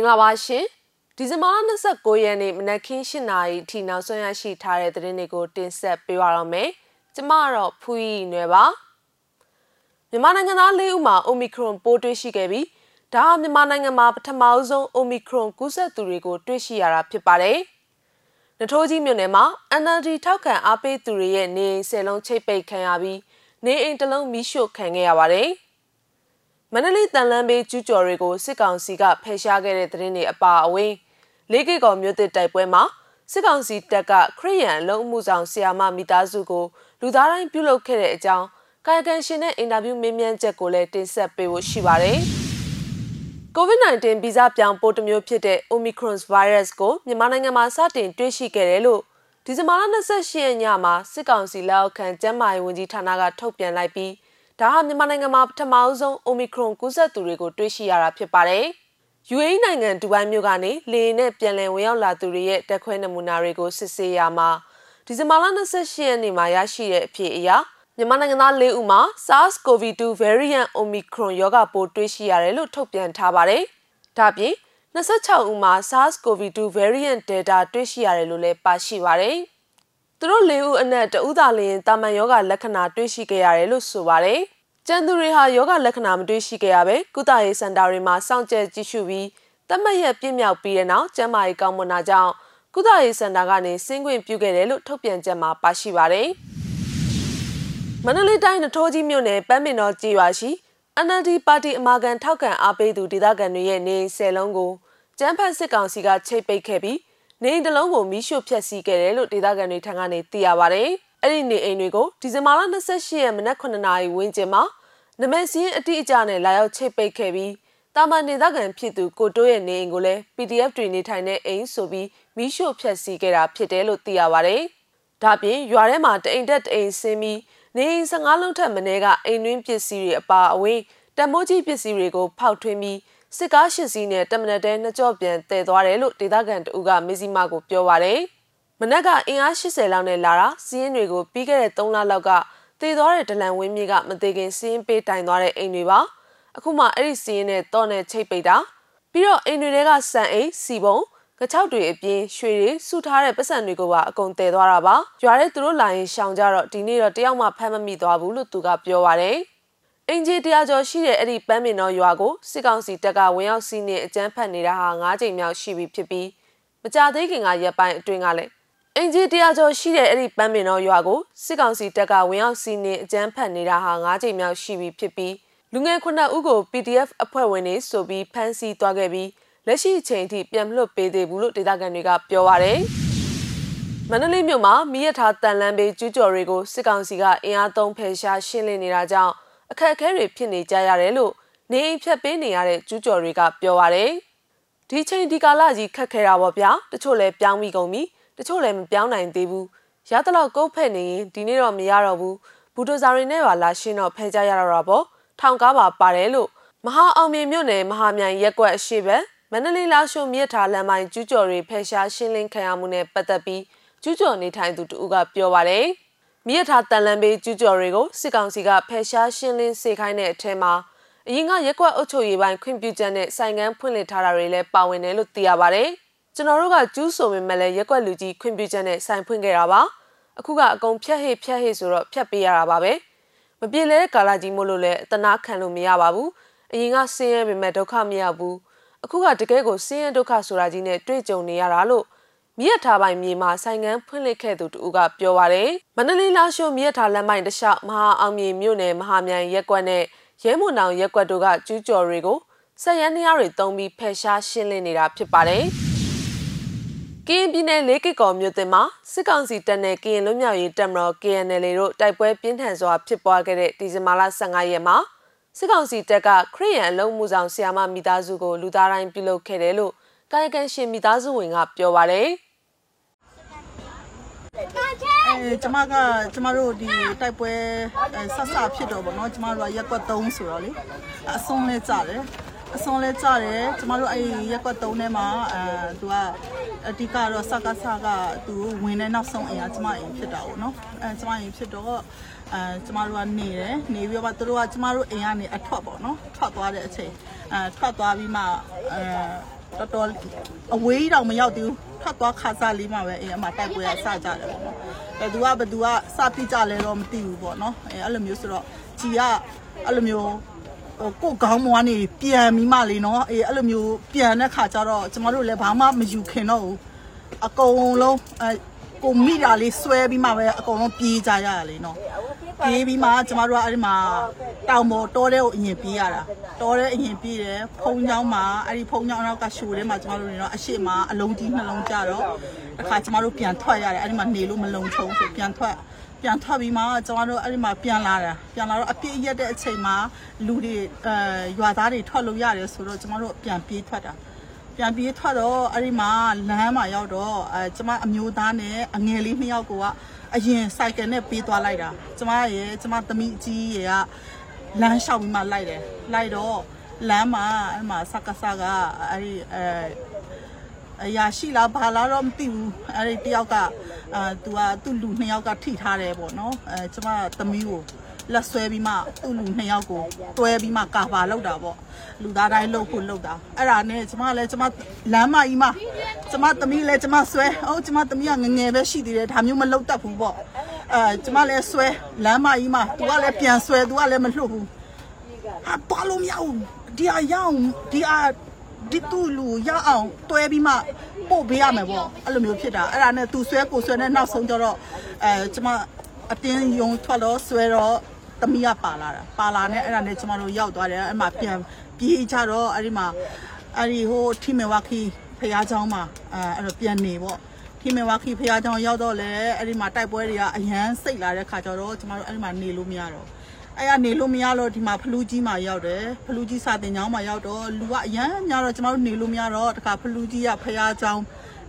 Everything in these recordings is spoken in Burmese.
င်္ဂလာပါရှင်ဒီဇင်ဘာ29ရက်နေ့မနက်ခင်း7:00နာရီထိနောက်ဆုံးရရှိထားတဲ့သတင်းတွေကိုတင်ဆက်ပေးပါရမယ်ကျမကတော့ဖူးရီနွယ်ပါမြန်မာနိုင်ငံသား၄ဦးမှာ Omicron ပိုးတွေ့ရှိခဲ့ပြီးဒါဟာမြန်မာနိုင်ငံမှာပထမအဆုံး Omicron ကူးစက်သူတွေကိုတွေ့ရှိရတာဖြစ်ပါတယ်နထိုးကြီးမြို့နယ်မှာ NLD ထောက်ခံအားပေးသူတွေရဲ့နေအိမ်ဆယ်လုံးချိတ်ပိတ်ခံရပြီးနေအိမ်တစ်လုံးမိရှို့ခံခဲ့ရပါတယ်။ မန္တလေးတန်လန်းဘေးကျူးကျော်တွေကိုစစ်ကောင်စီကဖယ်ရှားခဲ့တဲ့သတင်းတွေအပါအဝင်လေးကိကော်မြို့တစ်တိုက်ပွဲမှာစစ်ကောင်စီတပ်ကခရီးရန်အလုံးမှုဆောင်ဆီယာမမိသားစုကိုလူသားတိုင်းပြုလုပ်ခဲ့တဲ့အကြောင်းကာယကံရှင်နဲ့အင်တာဗျူးမေးမြန်းချက်ကိုလည်းတင်ဆက်ပေးဖို့ရှိပါတယ်။ COVID-19 ဗီဇပြောင်းပိုးတစ်မျိုးဖြစ်တဲ့ Omicron virus ကိုမြန်မာနိုင်ငံမှာစတင်တွေ့ရှိခဲ့တယ်လို့ဒီဇင်ဘာလ28ရက်ညမှာစစ်ကောင်စီလက်အောက်ခံကျန်းမာရေးဝန်ကြီးဌာနကထုတ်ပြန်လိုက်ပြီး ဒါဟာမြန်မာနိုင်ငံမှာပထမအဆုံး Omicron ကူးစက်သူတွေကိုတွေ့ရှိရတာဖြစ်ပါတယ်။ UAE နိုင်ငံဒူဘိုင်းမြို့ကနေလေယာဉ်နဲ့ပြန်လည်ဝင်ရောက်လာသူတွေရဲ့တက်ခွဲနမူနာတွေကိုစစ်ဆေးရမှာဒီဇင်ဘာလ28ရက်နေ့မှာရရှိတဲ့အဖြစ်အရမြန်မာနိုင်ငံသား၄ဦးမှာ SARS-CoV-2 variant Omicron ရောဂါပိုးတွေ့ရှိရတယ်လို့ထုတ်ပြန်ထားပါတယ်။ဒါပြင်26ဦးမှာ SARS-CoV-2 variant Delta တွေ့ရှိရတယ်လို့လည်းပါရှိပါတယ်။ သူတို့၄ဦးအနက်တဦးသာလျင်တာမန်ယောဂလက္ခဏာတွေ့ရှိခဲ့ရတယ်လို့ဆိုပါတယ်။ကျန်သူတွေဟာယောဂလက္ခဏာမတွေ့ရှိခဲ့ရပဲကုသရေးစင်တာတွေမှာစောင့်ကြပ်ကြည့်ရှုပြီးတတ်မှတ်ရပြည့်မြောက်ပြီးတဲ့နောက်ကျန်းမာရေးကောင်းမွန်တာကြောင့်ကုသရေးစင်တာကနေဆင်းခွင့်ပြုခဲ့တယ်လို့ထုတ်ပြန်ချက်မှာပါရှိပါတယ်။မန္တလေးတိုင်းနထိုးကြီးမြို့နယ်ပန်းမင်တော်ကြေးရွာရှိ NLD ပါတီအမာခံထောက်ခံအားပေးသူဒေသခံတွေရဲ့နေအိမ်ဆယ်လုံးကိုကျန်းဖတ်စစ်ကောင်စီကချိတ်ပိတ်ခဲ့ပြီး နေအိမ်တစ်လုံးကိုမီးရှို့ဖျက်ဆီးခဲ့တယ်လို့ဒေသခံတွေထံကနေသိရပါဗျ။အဲ့ဒီနေအိမ်တွေကိုဒီဇင်ဘာလ28ရက်မနက်9နာရီဝန်းကျင်မှာနမစင်းအတိအကျနဲ့လာရောက်ချိတ်ပိတ်ခဲ့ပြီးတာမန်နေသားကန်ဖြစ်သူကိုတိုးရဲ့နေအိမ်ကိုလည်း PDF တွေနေထိုင်တဲ့အိမ်ဆိုပြီးမီးရှို့ဖျက်ဆီးခဲ့တာဖြစ်တယ်လို့သိရပါဗျ။ဒါပြင်ရွာထဲမှာတအိမ်တက်တအိမ်ဆင်းပြီးနေအိမ်15လုံးထက်မနည်းကအိမ်တွင်းပစ္စည်းတွေအပါအဝင်တမိုးကြီးပစ္စည်းတွေကိုဖောက်ထွင်းပြီး စစ်ကားရှစ်စီးနဲ့တမနက်တဲနှစ်ကြော့ပြန်တည်သွားတယ်လို့ဒေသခံတဦးကမေစီမာကိုပြောပါတယ်။မနက်ကအင်အား80လောက်နဲ့လာတာစီးရင်တွေကိုပြီးခဲ့တဲ့3လလောက်ကတည်သွားတဲ့ဒလန်ဝင်းမြေကမသေးခင်စီးရင်ပေးတိုင်သွားတဲ့အိမ်တွေပါ။အခုမှအဲ့ဒီစီးရင်နဲ့တော့နဲ့ချိတ်ပိတ်တာပြီးတော့အိမ်တွေကစံအိမ်စီပုံကချောက်တွေအပြင်ရွှေတွေစုထားတဲ့ပတ်စံတွေကိုပါအကုန်တည်သွားတာပါ။ရွာတဲ့သူတို့လာရင်ရှောင်ကြတော့ဒီနေ့တော့တယောက်မှဖမ်းမမိသွားဘူးလို့သူကပြောပါတယ်။ အင်ဂျီတရားကျော်ရှိတဲ့အဲ့ဒီပန်းမင်တော်ရွာကိုစစ်ကောင်စီတပ်ကဝင်ရောက်စီးနှင်အကြမ်းဖက်နေတာဟာ၅ချိန်မြောက်ရှိပြီဖြစ်ပြီးမကြသေးခင်ကရက်ပိုင်းအတွင်းကလည်းအင်ဂျီတရားကျော်ရှိတဲ့အဲ့ဒီပန်းမင်တော်ရွာကိုစစ်ကောင်စီတပ်ကဝင်ရောက်စီးနှင်အကြမ်းဖက်နေတာဟာ၅ချိန်မြောက်ရှိပြီဖြစ်ပြီးလူငယ်ခုနှစ်ဦးကို PDF အဖွဲ့ဝင်တွေဆိုပြီးဖမ်းဆီးသွားခဲ့ပြီးလက်ရှိအချိန်ထိပြန်မလွတ်ပေးသေးဘူးလို့ဒေသခံတွေကပြောပါရယ်မန္တလေးမြို့မှာမိရထားတန်လန်းဘေးကျူးကျော်တွေကိုစစ်ကောင်စီကအင်အားသုံးဖယ်ရှားရှင်းလင်းနေတာကြောင့် အခက်အခဲတွေဖြစ်နေကြရတယ်လို့နေအိမ်ဖြတ်ပေးနေရတဲ့ကျူးကျော်တွေကပြောပါတယ်။ဒီချိန်ဒီကာလကြီးခက်ခဲတာပေါ့ဗျာ။တချို့လည်းပြောင်းပြီးကုန်ပြီ။တချို့လည်းမပြောင်းနိုင်သေးဘူး။ရသလောက်ကုတ်ဖက်နေရင်ဒီနေ့တော့မရတော့ဘူး။ဘူဒိုဇာတွေနဲ့ပါလာရှင်းတော့ဖဲကြရတော့တာပေါ့။ထောင်ကားပါပါတယ်လို့မဟာအောင်မြင်မြို့နယ်မဟာမြိုင်ရက်ကွက်အရှိဘက်မန္တလေးလာရှုံမြစ်ထားလမ်းပိုင်းကျူးကျော်တွေဖယ်ရှားရှင်းလင်းခံရမှုနဲ့ပတ်သက်ပြီးကျူးကျော်နေထိုင်သူတူကပြောပါတယ်။ မြစ်ထားတန်လန်ဘေးကျူးကျော်တွေကိုစစ်ကောင်စီကဖယ်ရှားရှင်းလင်းစေခိုင်းတဲ့အထက်မှာအရင်ကရက်ကွက်အုပ်ချုပ်ရေးပိုင်းခွင့်ပြုချက်နဲ့ဆိုင်ကန်းဖွင့်လှစ်ထားတာတွေလည်းပါဝင်တယ်လို့သိရပါတယ်။ကျွန်တော်တို့ကကျူးဆိုပေမဲ့လည်းရက်ကွက်လူကြီးခွင့်ပြုချက်နဲ့ဆိုင်ဖွင့်ခဲ့တာပါ။အခုကအကုန်ဖြတ်ဟိဖြတ်ဟိဆိုတော့ဖြတ်ပေးရတာပါပဲ။မပြေလဲတဲ့ကာလကြီးမို့လို့လည်းအတနာခံလို့မရပါဘူး။အရင်ကဆင်းရဲပေမဲ့ဒုက္ခမရဘူး။အခုကတကယ်ကိုဆင်းရဲဒုက္ခဆိုတာကြီးနဲ့တွေ့ကြုံနေရတာလို့ မြစ်ထားပိုင်းမြေမှာဆိုင်ကန်းဖွင့်လှစ်ခဲ့သူတူကပြောပါရယ်မန္တလေးလာရှိုးမြစ်ထားလမ်းပိုင်းတလျှောက်မဟာအောင်မြေမြို့နယ်မဟာမြိုင်ရက်ကွက်နဲ့ရဲမွန်တောင်ရက်ကွက်တို့ကကျူးကျော်တွေကိုဆက်ရန်နေရတွေတုံးပြီးဖယ်ရှားရှင်းလင်းနေတာဖြစ်ပါတယ်ကရင်ပြည်နယ်လေးကစ်ကော်မြို့တင်မှာစစ်ကောင်စီတပ်နဲ့ကရင်လွတ်မြောက်ရေးတပ်မတော် KNL တို့တိုက်ပွဲပြင်းထန်စွာဖြစ်ပွားခဲ့တဲ့ဒီဇင်ဘာလ15ရက်မှာစစ်ကောင်စီတပ်ကခရီးရန်အလုံးမှုဆောင်ဆီယာမမိသားစုကိုလူသားတိုင်းပြုလုပ်ခဲ့တယ်လို့ကာယကံရှင်မိသားစုဝင်ကပြောပါတယ်။ အဲကျမကကျမတို့ဒီတိုက်ပွဲဆက်ဆဖြစ်တော့ဗောနော်ကျမတို့ကရက်ကွက်3ဆိုတော့လေအဆုံးလဲကြတယ်အဆုံးလဲကြတယ်ကျမတို့အဲ့ရက်ကွက်3ထဲမှာအဲသူကအတိကတော့စကားစကားသူဝင်တဲ့နောက်ဆုံးအရာကျမအိမ်ဖြစ်တာဗောနော်အဲကျမအိမ်ဖြစ်တော့အဲကျမတို့ကနေတယ်နေပြီးတော့သူတို့ကကျမတို့အိမ်ကနေအထွက်ပေါ့နော်ထွက်သွားတဲ့အချိန်အဲထွက်သွားပြီးမှအဲ တော်တော်အဝေးတောင်မရောက်သေးဘူးထပ်သွားခါစားလေးမှပဲအေးအမတိုက်ပွဲကစကြတယ်ပေါ့နော်ဘယ်သူကဘယ်သူကစပြကြလဲတော့မသိဘူးပေါ့နော်အဲအဲ့လိုမျိုးဆိုတော့ကြီးကအဲ့လိုမျိုးဟိုကိုယ်ကောင်းမွားနေပြန်ပြီးမှလေနော်အေးအဲ့လိုမျိုးပြန်တဲ့ခါကျတော့ကျမတို့လည်းဘာမှမယူခင်တော့ဘူးအကုန်လုံးအဲကိုမိတာလေးဆွဲပြီးမှပဲအကုန်လုံးပြေးကြရရလေနော်ပြေးပြီးမှကျမတို့ကအဲ့ဒီမှာ တောင်ပေါ်တောတဲ့ကိုအရင်ပြေးရတာတောတဲ့အရင်ပြေးတယ်ဖုံချောင်းမှာအဲ့ဒီဖုံချောင်းနောက်ကရှိုးထဲမှာကျမတို့နေတော့အရှိမအလုံးကြီးနှလုံးကြတော့တစ်ခါကျမတို့ပြန်ထွက်ရတယ်အဲ့ဒီမှာနေလို့မလုံချုံဆိုပြန်ထွက်ပြန်ထွက်ပြီးမှကျမတို့အဲ့ဒီမှာပြန်လာတာပြန်လာတော့အပြည့်ရက်တဲ့အချိန်မှာလူတွေအဲရွာသားတွေထွက်လို့ရတယ်ဆိုတော့ကျမတို့ပြန်ပြေးထွက်တာပြန်ပြေးထွက်တော့အဲ့ဒီမှာလမ်းမှာရောက်တော့အဲကျမအမျိုးသားနဲ့အငယ်လေးနှစ်ယောက်ကအရင်စိုက်ကယ်နဲ့ပြေးသွားလိုက်တာကျမရဲ့ကျမသမီးအကြီးရဲ့က လမ်းလျှောက်ပြီးမှလိုက်တယ်လိုက်တော့လမ်းမှာအဲ့မှာစကားစကားအဲ့ဒီအဲအရာရှိလားဘာလားတော့မသိဘူးအဲ့ဒီတယောက်ကအာသူကသူ့လူနှစ်ယောက်ကထိထားတယ်ပေါ့နော်အဲကျမသမီးကိုလက်ဆွဲပြီးမှသူ့လူနှစ်ယောက်ကိုတွဲပြီးမှကာပါလောက်တာပေါ့လူသားတိုင်းလှုပ်ဖို့လှုပ်တာအဲ့ဒါနဲ့ကျမလည်းကျမလမ်းမကြီးမှာကျမသမီးလည်းကျမဆွဲအော်ကျမသမီးကငငယ်ပဲရှိသေးတယ်ဒါမျိုးမလှုပ်တတ်ဘူးပေါ့ အဲကျမလည်းဆွဲလမ်းမကြီးမှာ तू ကလည်းပြန်ဆွဲ तू ကလည်းမလှုပ်ဘူးဟာတော်လို့မရဘူးဒီအရောင်ဒီအဒီတူလူရအောင်တွဲပြီးမှပို့ပေးရမယ်ပေါ့အဲ့လိုမျိုးဖြစ်တာအဲ့ဒါနဲ့ तू ဆွဲကိုဆွဲနဲ့နောက်ဆုံးကျတော့အဲကျမအတင်းယုံထွက်တော့ဆွဲတော့တမီးကပါလာတာပါလာနဲ့အဲ့ဒါနဲ့ကျမတို့ရောက်သွားတယ်အဲ့မှာပြန်ပြေးကြတော့အဲ့ဒီမှာအဲ့ဒီဟိုထိမေဝါခီဖះเจ้าမှာအဲအဲ့တော့ပြန်နေပေါ့ ထီမင်ဝါခီဖရာချောင်းရောက်တော့လဲအဲ့ဒီမှာတိုက်ပွဲတွေကအရန်စိတ်လာတဲ့ခါကျတော့ကျမတို့အဲ့ဒီမှာနေလို့မရတော့အဲ့ရနေလို့မရတော့ဒီမှာဖလူကြီးမှာရောက်တယ်ဖလူကြီးစာတင်ကျောင်းမှာရောက်တော့လူကအရန်များတော့ကျမတို့နေလို့မရတော့တခါဖလူကြီးကဖရာချောင်း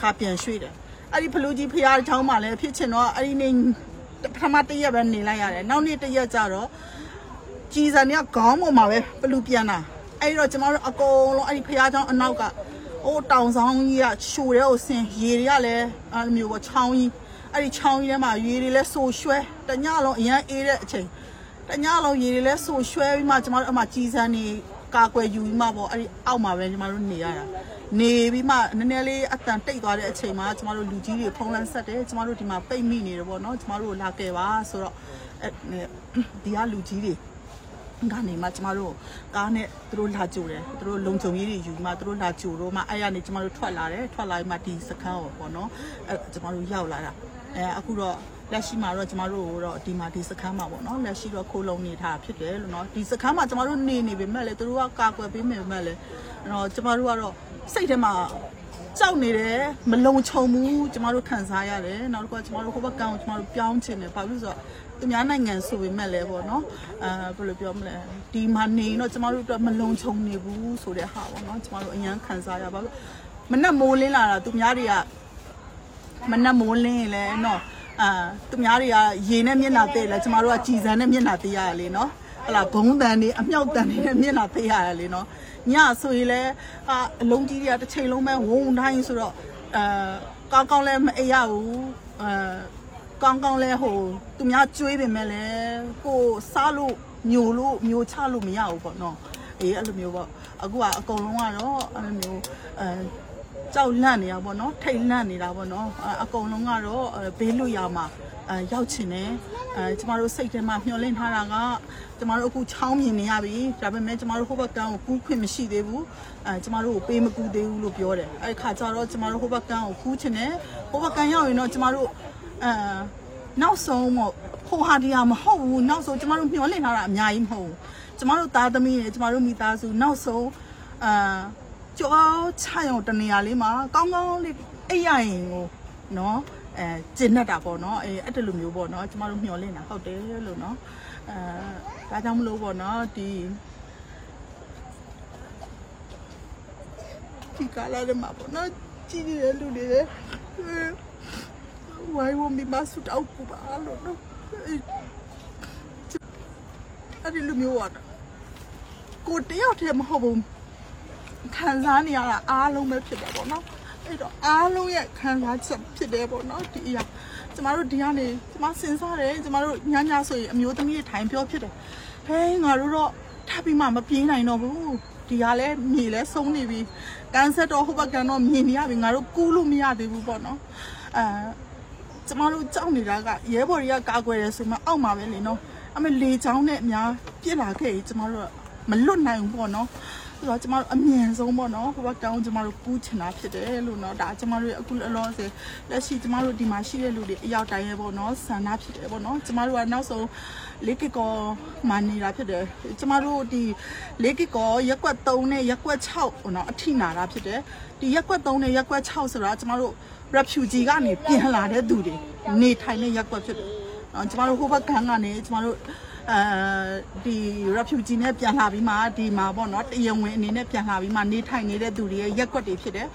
ခါပြန်ရွှေ့တယ်အဲ့ဒီဖလူကြီးဖရာချောင်းမှာလည်းဖြစ်ချင်တော့အဲ့ဒီနေပထမတစ်ရက်ပဲနေလိုက်ရတယ်နောက်နေ့တစ်ရက်ကျတော့ကြည်စံကခေါင်းပေါ်မှာပဲဖလူပြန်တာအဲ့ဒီတော့ကျမတို့အကုန်လုံးအဲ့ဒီဖရာချောင်းအနောက်က ဟိုတောင်ဆောင်ကြီးကရှိုတဲ့ကိုဆင်ရေတွေကလည်းအဲ့လိုမျိုးပေါ့ချောင်းကြီးအဲ့ဒီချောင်းကြီးထဲမှာရေတွေလည်းဆိုရွှဲတညလုံးအရန်အေးတဲ့အချိန်တညလုံးရေတွေလည်းဆိုရွှဲပြီးမှကျမတို့အမှကြည်စံနေကာကွယ်ယူပြီးမှပေါ့အဲ့ဒီအောက်မှာပဲကျမတို့နေရတာနေပြီးမှနည်းနည်းလေးအတန်တိတ်သွားတဲ့အချိန်မှာကျမတို့လူကြီးတွေဖုံးလန်းဆက်တယ်ကျမတို့ဒီမှာပိတ်မိနေတယ်ပေါ့နော်ကျမတို့ကိုလာကယ်ပါဆိုတော့အဲဒီကလူကြီးတွေ ကနေမှကျမတို့ကားနဲ့သူတို့လာကြိုတယ်သူတို့လုံခြုံရေးတွေယူမှသူတို့လာကြိုတော့မှအဲ့ရနေကျမတို့ထွက်လာတယ်ထွက်လာပြီးမှဒီစခန်းကိုပေါ့နော်အဲ့ကျမတို့ရောက်လာတာအဲအခုတော့လက်ရှိမှာတော့ကျမတို့တော့ဒီမှာဒီစခန်းမှာပေါ့နော်လက်ရှိတော့ခိုးလုံနေထားဖြစ်တယ်လို့နော်ဒီစခန်းမှာကျမတို့နေနေပေမဲ့လေသူတို့ကကာကွယ်ပေးမယ်ပေမဲ့လေအဲ့တော့ကျမတို့ကတော့စိတ်ထဲမှာကြောက်နေတယ်မလုံခြုံဘူးကျမတို့ခံစားရတယ်နောက်တစ်ခုကကျမတို့ဟိုဘက်ကန်းကိုကျမတို့ပြောင်းချင်တယ်ဘာလို့လဲဆိုတော့ သူများနိုင်ငံဆိုပေမဲ့လည်းပေါ့နော်အဲဘယ်လိုပြောမလဲဒီမှာနေရင်တော့ကျမတို့အတွက်မလုံခြုံနေဘူးဆိုတဲ့ဟာပေါ့နော်ကျမတို့အရန်ခံစားရပါလို့မနဲ့မိုးလင်းလာတာသူများတွေကမနဲ့မိုးလင်းရင်လည်းနော်အာသူများတွေကရေနဲ့မျက်နှာသေးတယ်ကျမတို့ကကြည်စံနဲ့မျက်နှာသေးရရလေနော်ဟလာဘုံတန်နေအမြောက်တန်နေနဲ့မျက်နှာသေးရရလေနော်ညဆိုရင်လည်းအာအလုံးကြီးတွေကတစ်ချိန်လုံးပဲဝုံတိုင်းဆိုတော့အာကောင်းကောင်းလည်းမအိပ်ရဘူးအာ ကောင်းကောင်းလဲဟိုသူများကျွေးပင်မဲ့လဲကိုစားလို့မျိုးလို့မျိုးချလို့မရဘူးပေါ့နော်အေးအဲ့လိုမျိုးပေါ့အခုကအကုန်လုံးကတော့အဲ့လိုမျိုးအဲကြောက်လန့်နေတာပေါ့နော်ထိတ်လန့်နေတာပေါ့နော်အဲအကုန်လုံးကတော့အဲဘေးလွတ်ရမှာအဲရောက်ချင်တယ်အဲကျမတို့စိတ်ထဲမှာမျှော်လင့်ထားတာကကျမတို့အခုချောင်းမြင်နေရပြီဒါပေမဲ့ကျမတို့ဟိုဘက်ကန်းကိုကူးခွင့်မရှိသေးဘူးအဲကျမတို့ကိုပေးမကူသေးဘူးလို့ပြောတယ်အဲ့ဒီခါကျတော့ကျမတို့ဟိုဘက်ကန်းကိုကူးချင်တယ်ဟိုဘက်ကန်းရောက်ရင်တော့ကျမတို့ အဲနောက်ဆုံးမို့ဟိုဟာဒီဟာမဟုတ်ဘူးနောက်ဆုံးကျမတို့မျှော်လင့်ထားတာအများကြီးမဟုတ်ဘူးကျမတို့သားသမီးတွေကျမတို့မိသားစုနောက်ဆုံးအာကြောချရုံတနေရာလေးမှာကောင်းကောင်းလေးအိပ်ရရင်ကိုနော်အဲကျင်တတ်တာပေါ့နော်အဲအဲ့တလူမျိုးပေါ့နော်ကျမတို့မျှော်လင့်တာဟုတ်တယ်လို့နော်အဲဒါကြောင့်မလို့ပေါ့နော်ဒီဒီကာလာတွေမှာပေါ့နော်ကြည့်နေတဲ့လူတွေလည်း ဝိုင်းဝန်းပြီးမဆူတောက်ပူပါလို့နော်အဲ့ဒီလူမျိုးอ่ะကိုတယောက်တည်းမဟုတ်ဘူးခံစားနေရတာအားလုံးပဲဖြစ်တယ်ပေါ့နော်အဲ့တော့အားလုံးရဲ့ခံစားချက်ဖြစ်တယ်ပေါ့နော်ဒီအရာကျမတို့ဒီကနေကျမစဉ်းစားတယ်ကျမတို့ညညဆိုရင်အမျိုးသမီးတွေထိုင်ပြောဖြစ်တယ်ဟဲငါတို့တော့ထပ်ပြီးမှမပြေးနိုင်တော့ဘူးဒီကလည်းမြေလဲဆုံးနေပြီကန်ဆက်တော့ဟိုဘက်ကန်တော့မြေနေရပြီငါတို့ကူးလို့မရသေးဘူးပေါ့နော်အဲ ကျမတို့ကြောက်နေတာကရဲဘော်တွေကကာကွယ်တယ်ဆိုမှအောက်မှာပဲလေနော်အမေလေချောင်းနဲ့အများပြစ်လာခဲ့ရင်ကျမတို့ကမလွတ်နိုင်ဘူးပေါ့နော် ဆိုတော့ကျမတို့အမြန်ဆုံးပေါ့နော်ဟိုဘက်တောင်းကျမတို့ကူးချင်တာဖြစ်တယ်လို့နော်ဒါကျမတို့ရဲ့အခုအလောဆယ်လက်ရှိကျမတို့ဒီမှာရှိတဲ့လူတွေအရောက်တိုင်းရဲ့ပေါ့နော်ဆန္ဒဖြစ်တယ်ပေါ့နော်ကျမတို့ကနောက်ဆုံးလေးကကောမှနေတာဖြစ်တယ်ကျမတို့ဒီလေးကကောရက်ကွက်3နဲ့ရက်ကွက်6ပေါ့နော်အထိနာတာဖြစ်တယ်ဒီရက်ကွက်3နဲ့ရက်ကွက်6ဆိုတာကျမတို့ refugee ကနေပြန်လာတဲ့သူတွေနေထိုင်တဲ့ရက်ကွက်ဖြစ်တယ်နော်ကျမတို့ဟိုဘက်ကန်ကနေကျမတို့ အဲဒီ refugee နဲ့ပြန်လာပြီးမှဒီမှာပေါ့နော်တရားဝင်အနေနဲ့ပြန်လာပြီးမှနေထိုင်နေတဲ့သူတွေရဲ့ရက်ကွက်တွေဖြစ်တယ်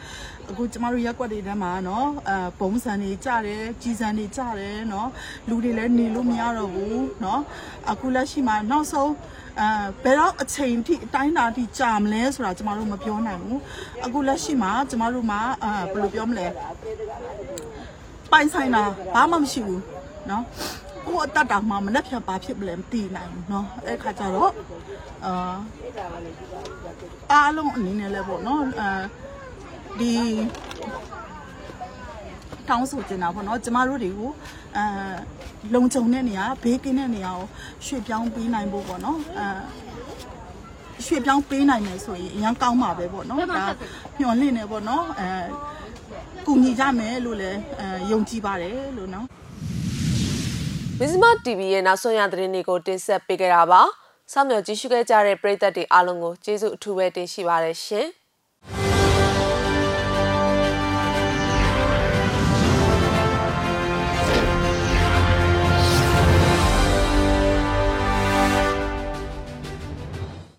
အခုကျမတို့ရက်ကွက်တွေထဲမှာနော်အဲပုံစံတွေကြတယ်ကြီးစံတွေကြတယ်နော်လူတွေလည်းနေလို့မရတော့ဘူးနော်အခုလက်ရှိမှာနောက်ဆုံးအဲဘယ်တော့အချိန်ထိအတိုင်းတာထိကြာမလဲဆိုတာကျမတို့မပြောနိုင်ဘူးအခုလက်ရှိမှာကျမတို့မှာအဲဘယ်လိုပြောမလဲပိုင်ဆိုင်တာဘာမှမရှိဘူးနော် ကိုယ်အတတ်တာမှမနှက်ဖြတ်ပါဖြစ်မလဲမသိနိုင်ဘူးเนาะအဲ့ခါကျတော့အာအားလုံးအနေနဲ့လည်းပေါ့နော်အဲဒီတောင်းဆိုချင်တာပေါ့နော်ကျမတို့တွေကိုအဲလုံခြုံတဲ့နေရာဘေးကင်းတဲ့နေရာကိုရွှေ့ပြောင်းပေးနိုင်ဖို့ပေါ့နော်အဲရွှေ့ပြောင်းပေးနိုင်မယ်ဆိုရင်အရင်ကောင်းမှာပဲပေါ့နော်ဒါညှော်လင့်နေပေါ့နော်အဲကူညီကြမယ်လို့လည်းအဲယုံကြည်ပါတယ်လို့နော် မဇ္ဈိမ TV ရဲ့နောက်ဆုံးရသတင်းတွေကိုတင်ဆက်ပေးကြတာပါ။စောင့်မျှော်ကြည့်ရှုခဲ့ကြတဲ့ပရိသတ်တွေအားလုံးကိုကျေးဇူးအထူးပဲတင်ရှိပါတယ်ရှင်။